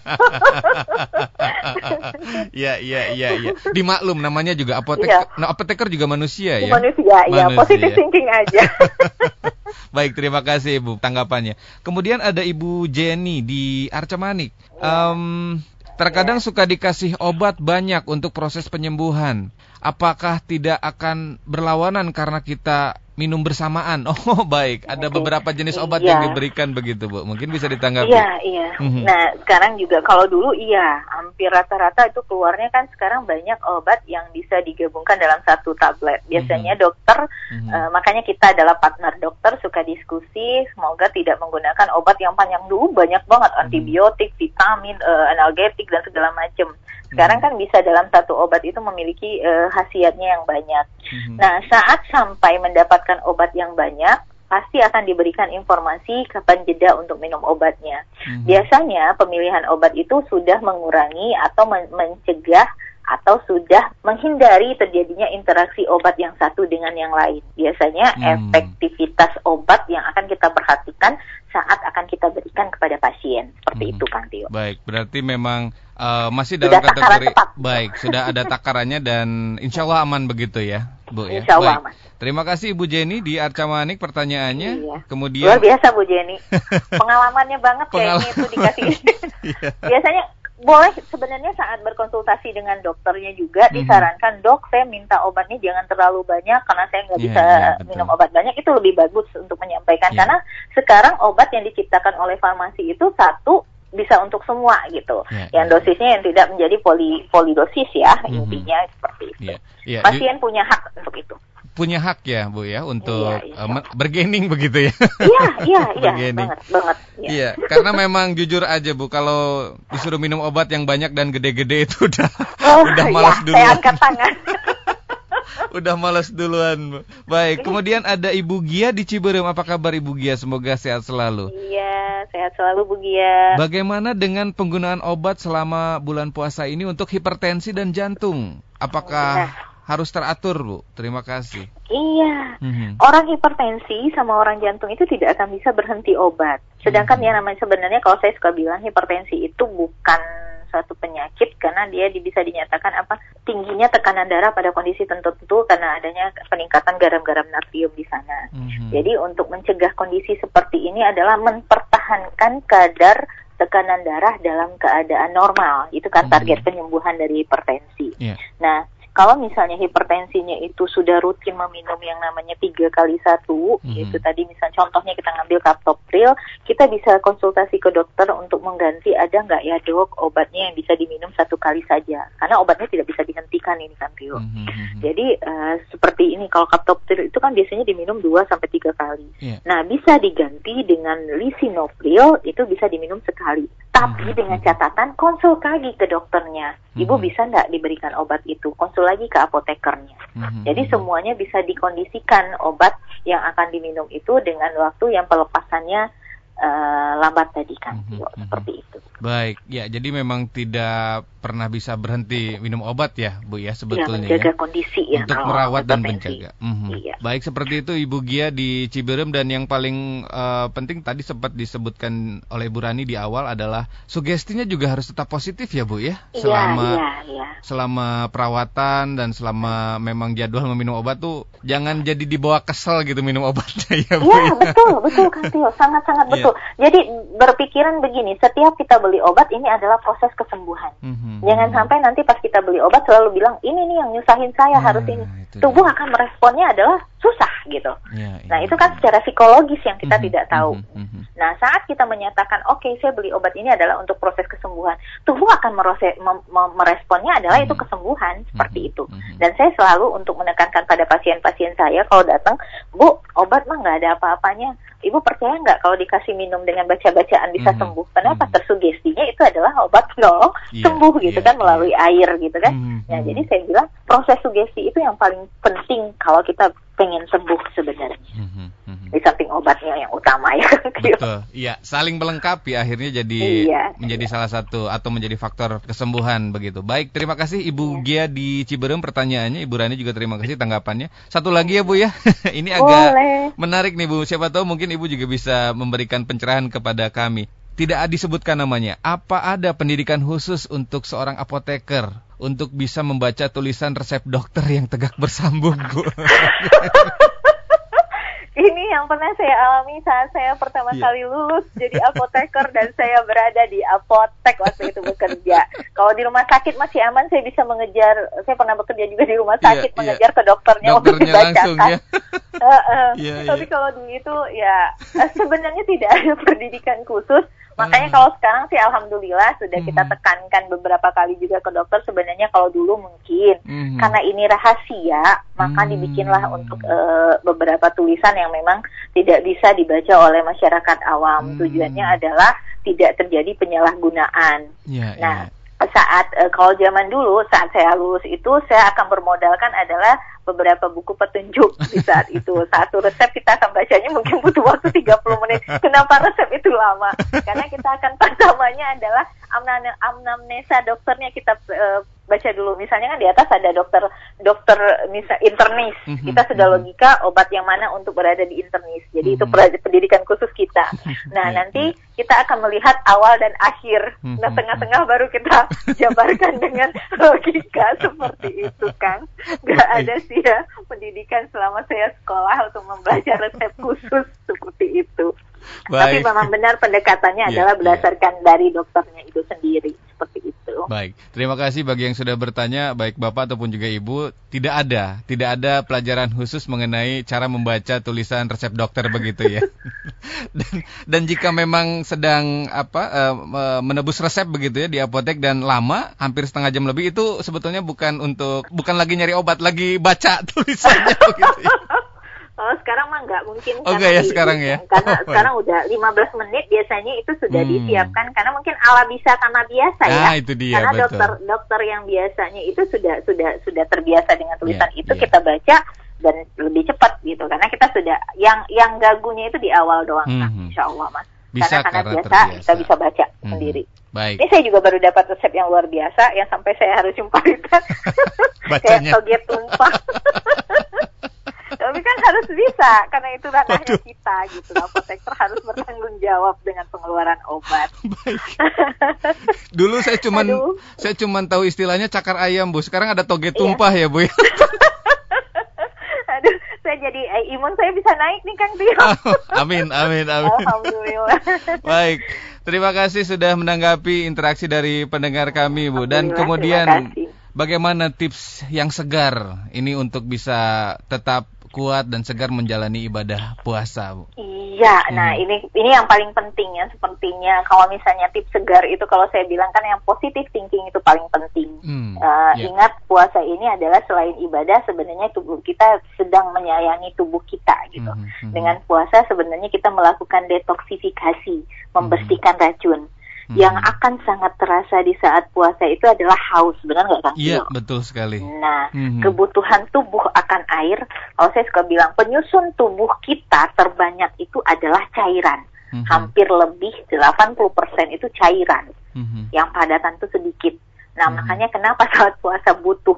Iya, iya, iya, iya. Dimaklum namanya juga apotek. Ya. Nah, apoteker juga manusia ya. Manusia, iya. Positif thinking aja. Baik, terima kasih Ibu tanggapannya. Kemudian ada Ibu Jenny di Arca Manik. Um, terkadang ya. suka dikasih obat banyak untuk proses penyembuhan. Apakah tidak akan berlawanan karena kita minum bersamaan. Oh baik, ada beberapa jenis obat iya. yang diberikan begitu bu. Mungkin bisa ditanggapi. Iya iya. Mm-hmm. Nah sekarang juga kalau dulu iya, hampir rata-rata itu keluarnya kan sekarang banyak obat yang bisa digabungkan dalam satu tablet. Biasanya mm-hmm. dokter, mm-hmm. Uh, makanya kita adalah partner dokter suka diskusi. Semoga tidak menggunakan obat yang panjang dulu banyak banget mm-hmm. antibiotik, vitamin, uh, analgetik dan segala macam. Sekarang kan bisa dalam satu obat itu memiliki uh, khasiatnya yang banyak. Mm-hmm. Nah, saat sampai mendapatkan obat yang banyak, pasti akan diberikan informasi kapan jeda untuk minum obatnya. Mm-hmm. Biasanya pemilihan obat itu sudah mengurangi atau men- mencegah atau sudah menghindari terjadinya interaksi obat yang satu dengan yang lain. Biasanya hmm. efektivitas obat yang akan kita perhatikan saat akan kita berikan kepada pasien. Seperti hmm. itu, Kang Tio. Baik, berarti memang uh, masih dalam sudah kategori baik, sudah ada takarannya dan insya Allah aman begitu ya, Bu ya. Insya Allah baik. aman. Terima kasih Ibu Jenny di Arca Manik pertanyaannya. Iya. Kemudian luar biasa Bu Jenny. Pengalamannya banget Pengal kayaknya itu dikasih. iya. Biasanya boleh sebenarnya saat berkonsultasi dengan dokternya juga mm-hmm. disarankan dok saya minta obatnya jangan terlalu banyak karena saya nggak yeah, bisa yeah, minum obat banyak itu lebih bagus untuk menyampaikan yeah. karena sekarang obat yang diciptakan oleh farmasi itu satu bisa untuk semua gitu. Yeah, yang yeah. dosisnya yang tidak menjadi poli polidosis ya mm -hmm. intinya seperti itu. Yeah, yeah. Pasien Di, punya hak untuk itu. Punya hak ya Bu ya untuk yeah, yeah. Uh, bergening begitu ya. Iya iya iya banget banget. Iya yeah. karena memang jujur aja Bu kalau disuruh minum obat yang banyak dan gede-gede itu udah oh, udah malas ya, dulu. Saya angkat tangan. Udah malas duluan. Baik, kemudian ada Ibu Gia di Ciberem. Apa kabar Ibu Gia? Semoga sehat selalu. Iya, sehat selalu Bu Gia. Bagaimana dengan penggunaan obat selama bulan puasa ini untuk hipertensi dan jantung? Apakah nah. Harus teratur, Bu? Terima kasih. Iya, mm-hmm. orang hipertensi sama orang jantung itu tidak akan bisa berhenti obat. Sedangkan mm-hmm. yang namanya sebenarnya kalau saya suka bilang hipertensi itu bukan suatu penyakit karena dia bisa dinyatakan apa tingginya tekanan darah pada kondisi tertentu karena adanya peningkatan garam-garam natrium di sana. Mm-hmm. Jadi untuk mencegah kondisi seperti ini adalah mempertahankan kadar tekanan darah dalam keadaan normal. Itu kan target mm-hmm. penyembuhan dari hipertensi. Yeah. Nah, kalau misalnya hipertensinya itu sudah rutin meminum yang namanya tiga kali satu, mm-hmm. itu tadi misalnya contohnya kita ngambil kaptopril, kita bisa konsultasi ke dokter untuk mengganti ada nggak ya dok obatnya yang bisa diminum satu kali saja, karena obatnya tidak bisa dihentikan ini kan Pio. Mm-hmm. Jadi uh, seperti ini kalau kaptopril itu kan biasanya diminum dua sampai tiga kali. Yeah. Nah bisa diganti dengan lisinopril itu bisa diminum sekali, tapi mm-hmm. dengan catatan konsul lagi ke dokternya. Ibu mm-hmm. bisa nggak diberikan obat itu? Konsul lagi ke apotekernya. Mm-hmm. Jadi semuanya bisa dikondisikan obat yang akan diminum itu dengan waktu yang pelepasannya uh, lambat tadi kan, mm-hmm. seperti itu. Baik, ya jadi memang tidak pernah bisa berhenti minum obat ya, Bu ya sebetulnya. Ya, menjaga ya. kondisi ya. Untuk merawat dan menjaga. Mm-hmm. Iya. Baik seperti itu Ibu Gia di Ciberem dan yang paling uh, penting tadi sempat disebutkan oleh Bu Rani di awal adalah sugestinya juga harus tetap positif ya Bu ya. Iya, selama iya, iya. selama perawatan dan selama memang jadwal meminum obat tuh jangan jadi dibawa kesel gitu minum obatnya ya Bu. Iya, ya. betul, betul Kang Tio, sangat-sangat iya. betul. Ya. Jadi berpikiran begini, setiap kita beli obat ini adalah proses kesembuhan. Mm-hmm. Hmm. Jangan sampai nanti pas kita beli obat selalu bilang ini nih yang nyusahin saya nah, harus ini. Tubuh dia. akan meresponnya adalah susah gitu. Ya, ya, nah itu kan secara psikologis yang kita mm -hmm, tidak tahu. Mm -hmm. Nah saat kita menyatakan oke okay, saya beli obat ini adalah untuk proses kesembuhan, tubuh akan merose, meresponnya adalah mm -hmm. itu kesembuhan mm -hmm. seperti itu. Mm -hmm. Dan saya selalu untuk menekankan pada pasien-pasien saya kalau datang, bu obat mah nggak ada apa-apanya. Ibu percaya nggak kalau dikasih minum dengan baca-bacaan bisa mm -hmm. sembuh? Kenapa? Mm -hmm. Tersugestinya itu adalah obat penolong yeah, sembuh gitu yeah, kan melalui yeah. air gitu kan. Mm -hmm. Nah jadi saya bilang proses sugesti itu yang paling penting kalau kita pengen sembuh sebenarnya. Mm-hmm, mm-hmm. Di samping obatnya yang utama ya. Betul. Iya, saling melengkapi akhirnya jadi iya, menjadi iya. salah satu atau menjadi faktor kesembuhan begitu. Baik, terima kasih Ibu iya. Gia di Ciberem pertanyaannya. Ibu Rani juga terima kasih tanggapannya. Satu lagi ya Bu ya. Ini agak Boleh. menarik nih Bu. Siapa tahu mungkin Ibu juga bisa memberikan pencerahan kepada kami. Tidak disebutkan namanya. Apa ada pendidikan khusus untuk seorang apoteker untuk bisa membaca tulisan resep dokter yang tegak bersambung, Bu? Ini yang pernah saya alami saat saya pertama yeah. kali lulus jadi apoteker dan saya berada di apotek waktu itu bekerja. Kalau di rumah sakit masih aman, saya bisa mengejar. Saya pernah bekerja juga di rumah iya, sakit yeah, mengejar yeah. ke dokternya, dokternya untuk dibacakan. Langsung, ya. uh, uh. Yeah, Tapi yeah. kalau di itu ya sebenarnya tidak ada pendidikan khusus Makanya hmm. kalau sekarang sih alhamdulillah sudah hmm. kita tekankan beberapa kali juga ke dokter sebenarnya kalau dulu mungkin hmm. karena ini rahasia maka hmm. dibikinlah untuk uh, beberapa tulisan yang memang tidak bisa dibaca oleh masyarakat awam. Hmm. Tujuannya adalah tidak terjadi penyalahgunaan. Yeah, nah, yeah. saat uh, kalau zaman dulu saat saya lulus itu saya akan bermodalkan adalah beberapa buku petunjuk di saat itu. Satu resep kita akan bacanya mungkin butuh waktu 30 menit. Kenapa resep itu lama? Karena kita akan pertamanya adalah amnamnesa dokternya kita uh, baca dulu misalnya kan di atas ada dokter dokter misal internis mm-hmm. kita sudah mhm. logika obat yang mana untuk berada di internis jadi itu pendidikan khusus kita nah nanti kita akan melihat awal dan akhir nah tengah-tengah baru kita jabarkan dengan logika seperti itu kan nggak ada sih ya pendidikan selama saya sekolah untuk membaca resep khusus seperti itu Baik. tapi memang benar pendekatannya yeah, adalah iya. berdasarkan yeah. dari dokternya itu sendiri seperti itu Baik, terima kasih bagi yang sudah bertanya, baik Bapak ataupun juga Ibu. Tidak ada, tidak ada pelajaran khusus mengenai cara membaca tulisan resep dokter begitu ya. dan, dan jika memang sedang apa uh, menebus resep begitu ya di apotek dan lama, hampir setengah jam lebih itu sebetulnya bukan untuk bukan lagi nyari obat, lagi baca tulisannya begitu ya. Oh sekarang mah nggak mungkin. Oke okay, ya sekarang ya. Karena oh, sekarang udah 15 menit biasanya itu sudah hmm. disiapkan karena mungkin ala bisa karena biasa ya. ah, ya. itu dia. Karena betul. dokter dokter yang biasanya itu sudah sudah sudah terbiasa dengan tulisan yeah, itu yeah. kita baca dan lebih cepat gitu karena kita sudah yang yang gagunya itu di awal doang mm -hmm. Insya Allah mas. Bisa karena, karena biasa terbiasa. kita bisa baca mm -hmm. sendiri. Baik. Ini saya juga baru dapat resep yang luar biasa yang sampai saya harus jumpaikan. Kayak toget tumpah. Tapi kan harus bisa karena itu ranahnya Waduh. kita gitu. Apoteker harus bertanggung jawab dengan pengeluaran obat. Baik. Dulu saya cuman Aduh. saya cuman tahu istilahnya cakar ayam, Bu. Sekarang ada toge iya. tumpah iya. ya, Bu. Aduh, saya jadi eh, imun saya bisa naik nih Kang Tio. amin, amin, amin. Alhamdulillah. Baik. Terima kasih sudah menanggapi interaksi dari pendengar kami, Bu. Dan kemudian bagaimana tips yang segar ini untuk bisa tetap kuat dan segar menjalani ibadah puasa, Bu. Iya, hmm. nah ini ini yang paling penting ya sepertinya kalau misalnya tips segar itu kalau saya bilang kan yang positif thinking itu paling penting. Hmm. Uh, yeah. Ingat puasa ini adalah selain ibadah sebenarnya tubuh kita sedang menyayangi tubuh kita gitu. Hmm. Hmm. Dengan puasa sebenarnya kita melakukan detoksifikasi, membersihkan hmm. racun hmm. yang akan sangat terasa di saat puasa itu adalah haus, benar nggak Kang? Iya, betul sekali. Nah, hmm. kebutuhan tubuh akan air, kalau saya suka bilang penyusun tubuh kita terbanyak itu adalah cairan. Hmm. Hampir lebih 80% itu cairan. Hmm. Yang padatan itu sedikit. Nah, hmm. makanya kenapa saat puasa butuh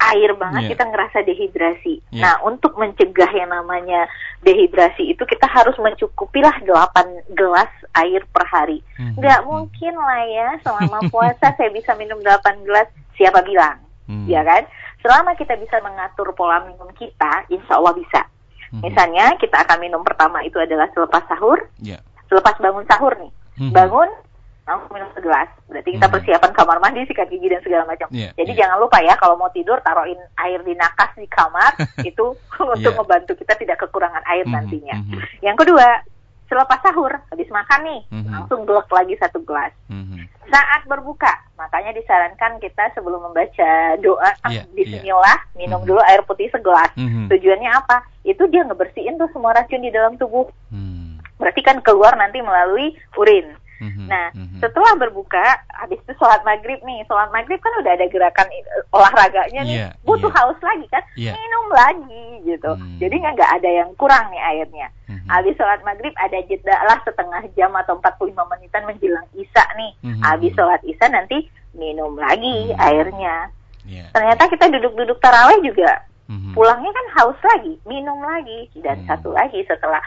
air banget yeah. kita ngerasa dehidrasi. Yeah. Nah, untuk mencegah yang namanya dehidrasi itu kita harus mencukupilah 8 gelas air per hari. Mm-hmm. Nggak mungkin lah ya selama puasa saya bisa minum 8 gelas, siapa bilang? Mm. Ya kan? Selama kita bisa mengatur pola minum kita, insya Allah bisa. Mm-hmm. Misalnya kita akan minum pertama itu adalah selepas sahur. Yeah. Selepas bangun sahur nih. Mm-hmm. Bangun langsung minum segelas. Berarti kita hmm. persiapan kamar mandi, sikat gigi dan segala macam. Yeah, Jadi yeah. jangan lupa ya kalau mau tidur taruhin air di nakas di kamar itu untuk yeah. membantu kita tidak kekurangan air mm -hmm, nantinya. Mm -hmm. Yang kedua, selepas sahur habis makan nih mm -hmm. langsung glek lagi satu gelas. Mm -hmm. Saat berbuka, makanya disarankan kita sebelum membaca doa yeah, Bismillah yeah. minum mm -hmm. dulu air putih segelas. Mm -hmm. Tujuannya apa? Itu dia ngebersihin tuh semua racun di dalam tubuh. Mm. Berarti kan keluar nanti melalui urin. Mm-hmm. Nah, mm-hmm. setelah berbuka, habis itu sholat maghrib nih. Sholat maghrib kan udah ada gerakan uh, olahraganya nih. Yeah, Butuh yeah. haus lagi kan? Yeah. Minum lagi gitu. Mm. Jadi nggak ada yang kurang nih airnya. Mm-hmm. Habis sholat maghrib ada jeda lah setengah jam atau 45 menitan menjelang isya nih. Mm-hmm. Habis sholat isya nanti minum lagi mm-hmm. airnya. Yeah. Ternyata kita duduk-duduk taraweh juga hmm Pulangnya kan haus lagi, minum lagi, dan hmm satu lagi setelah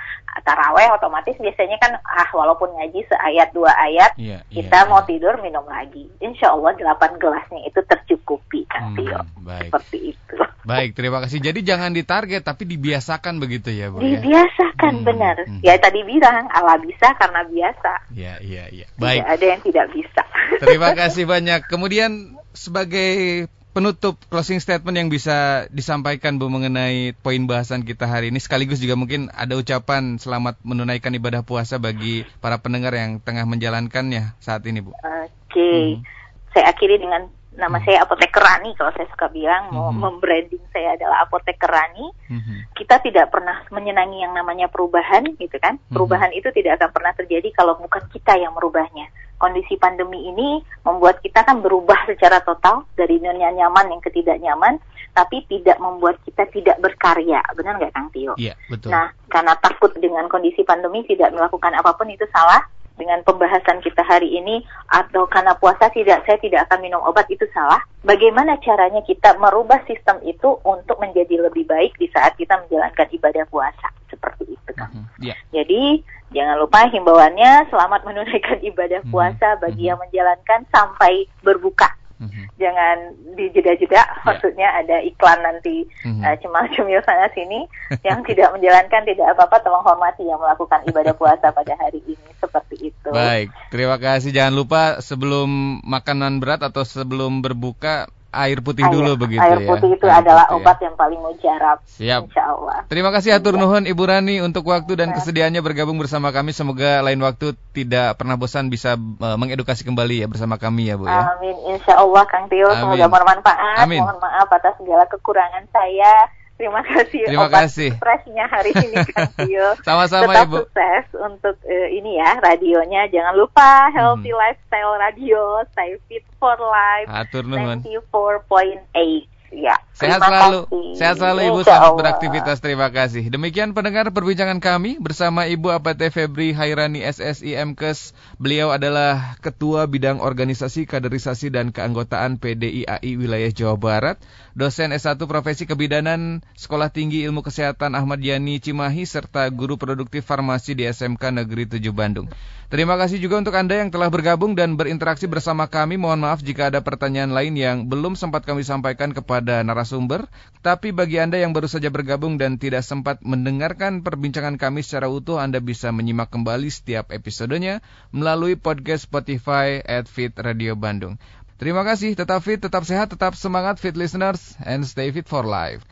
taraweh otomatis biasanya kan ah walaupun ngaji seayat dua ayat, yeah, iya, kita yeah, mau yeah. tidur minum lagi. Insya Allah delapan gelasnya itu tercukupi kan hmm, Tio. Baik. Seperti itu. Baik, terima kasih. Jadi jangan ditarget tapi dibiasakan begitu ya, Bu. Ya? Dibiasakan ya? benar. Hmm. Ya tadi bilang Allah bisa karena biasa. Iya, iya, iya. Baik. Tidak ada yang tidak bisa. Terima kasih banyak. Kemudian sebagai penutup closing statement yang bisa disampaikan Bu mengenai poin bahasan kita hari ini sekaligus juga mungkin ada ucapan selamat menunaikan ibadah puasa bagi para pendengar yang tengah menjalankannya saat ini Bu. Oke. Okay. Hmm. Saya akhiri dengan nama hmm. saya apoteker Rani kalau saya suka bilang mau hmm. membranding saya adalah apoteker Rani. Hmm. Kita tidak pernah menyenangi yang namanya perubahan gitu kan. Hmm. Perubahan itu tidak akan pernah terjadi kalau bukan kita yang merubahnya kondisi pandemi ini membuat kita kan berubah secara total dari dunia nyaman yang ketidak nyaman, tapi tidak membuat kita tidak berkarya. Benar nggak Kang Tio? Iya, betul. Nah, karena takut dengan kondisi pandemi tidak melakukan apa pun itu salah. Dengan pembahasan kita hari ini atau karena puasa tidak saya tidak akan minum obat itu salah. Bagaimana caranya kita merubah sistem itu untuk menjadi lebih baik di saat kita menjalankan ibadah puasa seperti itu kan. Mm -hmm. yeah. Jadi Jangan lupa himbauannya selamat menunaikan ibadah mhm. puasa bagi mm -hmm. yang menjalankan sampai berbuka. Mm -hmm. jangan dijeda-jeda yeah. maksudnya ada iklan nanti mm-hmm. uh, cemal cemil sana sini yang tidak menjalankan tidak apa-apa tolong hormati yang melakukan ibadah puasa pada hari ini seperti itu. Baik, terima kasih. Jangan lupa sebelum makanan berat atau sebelum berbuka air putih air, dulu begitu air ya. Air putih itu air adalah putih, ya. obat ya. yang paling mujarab. Siap. Insya Allah. Terima kasih atur nuhun Ibu Rani untuk waktu dan kesediaannya bergabung bersama kami. Semoga lain waktu tidak pernah bosan bisa uh, mengedukasi kembali ya bersama kami ya Bu ya. Amin. Insya Allah Kang Tio. Semoga bermanfaat. Amin. Mohon maaf atas segala kekurangan saya. Terima kasih Terima obat kasih. stresnya hari ini Kang Tio. Sama-sama Tetap Ibu. sukses untuk uh, ini ya radionya. Jangan lupa Healthy hmm. Lifestyle Radio, Stay Fit for Life. Atur nuhun. 94.8. Ya. Sehat selalu. Kasih. Sehat selalu Ibu selamat beraktivitas. Terima kasih. Demikian pendengar perbincangan kami bersama Ibu APT Febri Hairani SSI MKes. Beliau adalah Ketua Bidang Organisasi Kaderisasi dan Keanggotaan PDIAI Wilayah Jawa Barat, dosen S1 Profesi Kebidanan Sekolah Tinggi Ilmu Kesehatan Ahmad Yani Cimahi serta guru produktif farmasi di SMK Negeri 7 Bandung. Terima kasih juga untuk Anda yang telah bergabung dan berinteraksi bersama kami. Mohon maaf jika ada pertanyaan lain yang belum sempat kami sampaikan kepada narasumber. Tapi bagi Anda yang baru saja bergabung dan tidak sempat mendengarkan perbincangan kami secara utuh, Anda bisa menyimak kembali setiap episodenya melalui podcast Spotify at Fit Radio Bandung. Terima kasih, tetap fit, tetap sehat, tetap semangat fit listeners, and stay fit for life.